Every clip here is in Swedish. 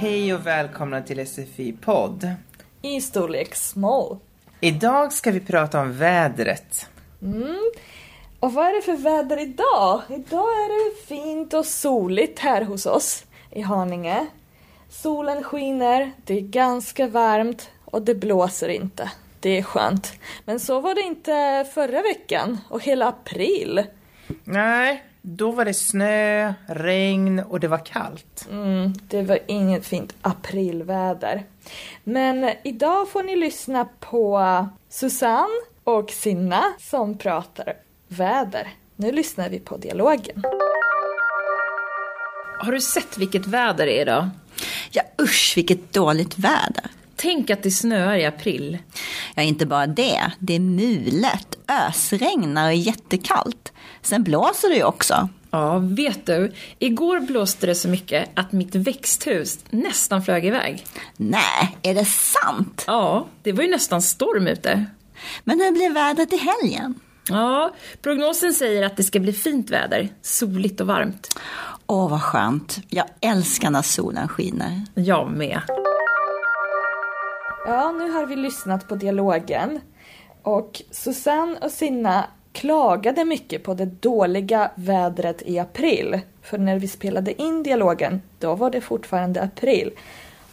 Hej och välkomna till SFI-podd. I storlek small. Idag ska vi prata om vädret. Och vad är det för väder idag? Idag är det fint och soligt här hos oss i Haninge. Solen skiner, det är ganska varmt och det blåser inte. Det är skönt. Men så var det inte förra veckan och hela april. Nej, då var det snö, regn och det var kallt. Mm, det var inget fint aprilväder. Men idag får ni lyssna på Susanne och Sinna som pratar väder. Nu lyssnar vi på dialogen. Har du sett vilket väder det är idag? Ja usch vilket dåligt väder. Tänk att det snöar i april. Ja inte bara det, det är mulet, ösregnar och jättekallt. Sen blåser det ju också. Ja, vet du? Igår blåste det så mycket att mitt växthus nästan flög iväg. Nej, är det sant? Ja, det var ju nästan storm ute. Men hur blir vädret i helgen? Ja, prognosen säger att det ska bli fint väder, soligt och varmt. Åh vad skönt, jag älskar när solen skiner. Jag med. Ja, nu har vi lyssnat på dialogen. Och Susanne och Sinna klagade mycket på det dåliga vädret i april. För när vi spelade in dialogen, då var det fortfarande april.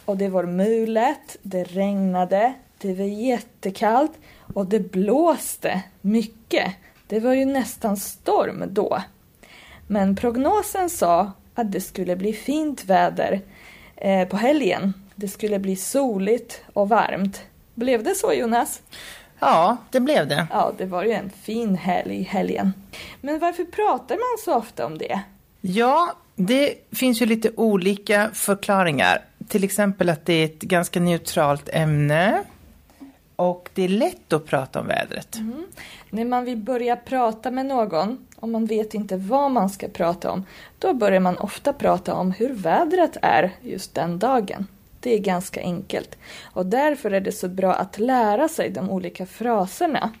Och det var mulet, det regnade, det var jättekallt och det blåste mycket. Det var ju nästan storm då. Men prognosen sa att det skulle bli fint väder eh, på helgen. Det skulle bli soligt och varmt. Blev det så Jonas? Ja, det blev det. Ja, det var ju en fin helg i helgen. Men varför pratar man så ofta om det? Ja, det finns ju lite olika förklaringar. Till exempel att det är ett ganska neutralt ämne. Och det är lätt att prata om vädret. När man vill börja prata med någon och man vet inte vad man ska prata om, då börjar man ofta prata om hur vädret är just den dagen. Det är ganska enkelt. Och därför är det så bra att lära sig de olika fraserna.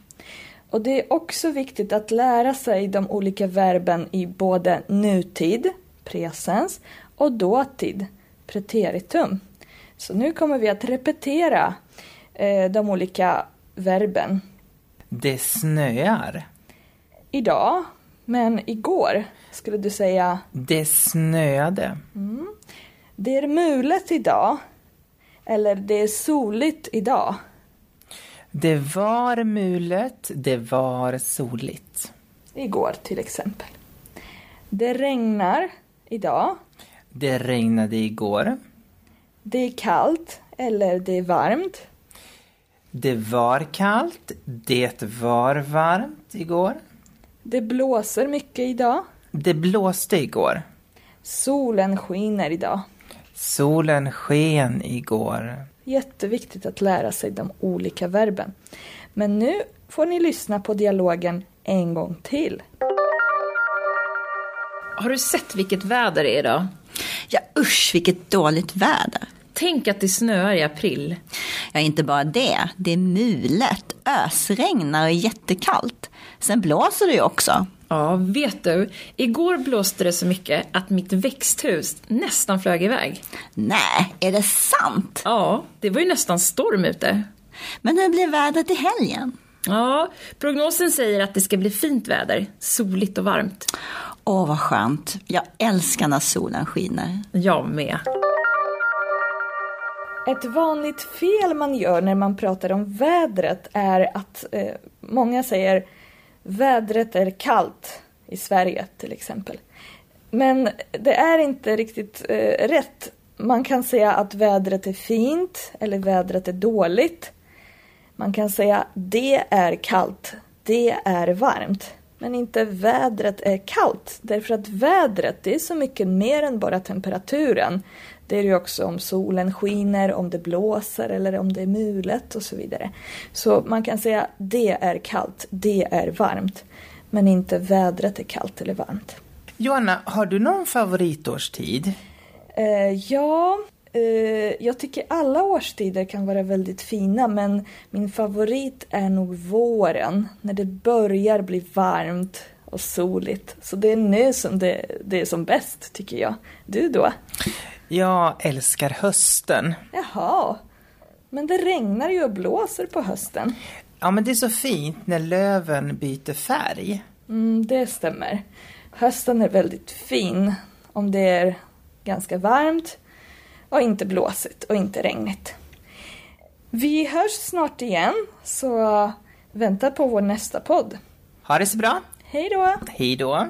Och det är också viktigt att lära sig de olika verben i både nutid, presens, och dåtid, preteritum. Så nu kommer vi att repetera eh, de olika verben. Det snöar. Idag, men igår skulle du säga Det snöade. det är mulet idag. Eller det är soligt idag. Det var mulet, det var soligt. Igår till exempel. Det regnar idag. Det regnade igår. Det är kallt eller det är varmt. Det var kallt, det var varmt igår. Det blåser mycket idag. Det blåste igår. Solen skiner idag. Solen sken igår. Jätteviktigt att lära sig de olika verben. Men nu får ni lyssna på dialogen en gång till. Har du sett vilket väder det är idag? Ja usch vilket dåligt väder. Tänk att det snöar i april. Ja inte bara det, det är mulet, ösregnar och jättekallt. Sen blåser det ju också. Ja, vet du? Igår blåste det så mycket att mitt växthus nästan flög iväg. Nej, är det sant? Ja, det var ju nästan storm ute. Men hur blir vädret i helgen? Ja, prognosen säger att det ska bli fint väder, soligt och varmt. Åh vad skönt, jag älskar när solen skiner. Jag med. Ett vanligt fel man gör när man pratar om vädret är att eh, många säger vädret är kallt i Sverige till exempel. Men det är inte riktigt eh, rätt. Man kan säga att vädret är fint eller vädret är dåligt. Man kan säga det är kallt, det är varmt. Men inte vädret är kallt. Därför att vädret det är så mycket mer än bara temperaturen. Det är ju också om solen skiner, om det blåser eller om det är mulet och så vidare. Så man kan säga det är kallt, det är varmt. Men inte vädret är kallt eller varmt. Joanna, har du någon favoritårstid? Eh, ja, eh, jag tycker alla årstider kan vara väldigt fina men min favorit är nog våren. När det börjar bli varmt och soligt. Så det är nu som det, det är som bäst, tycker jag. Du då? Jag älskar hösten. Jaha. Men det regnar ju och blåser på hösten. Ja, men det är så fint när löven byter färg. Mm, det stämmer. Hösten är väldigt fin om det är ganska varmt och inte blåsigt och inte regnigt. Vi hörs snart igen, så vänta på vår nästa podd. Ha det så bra. Hej då! Hej då.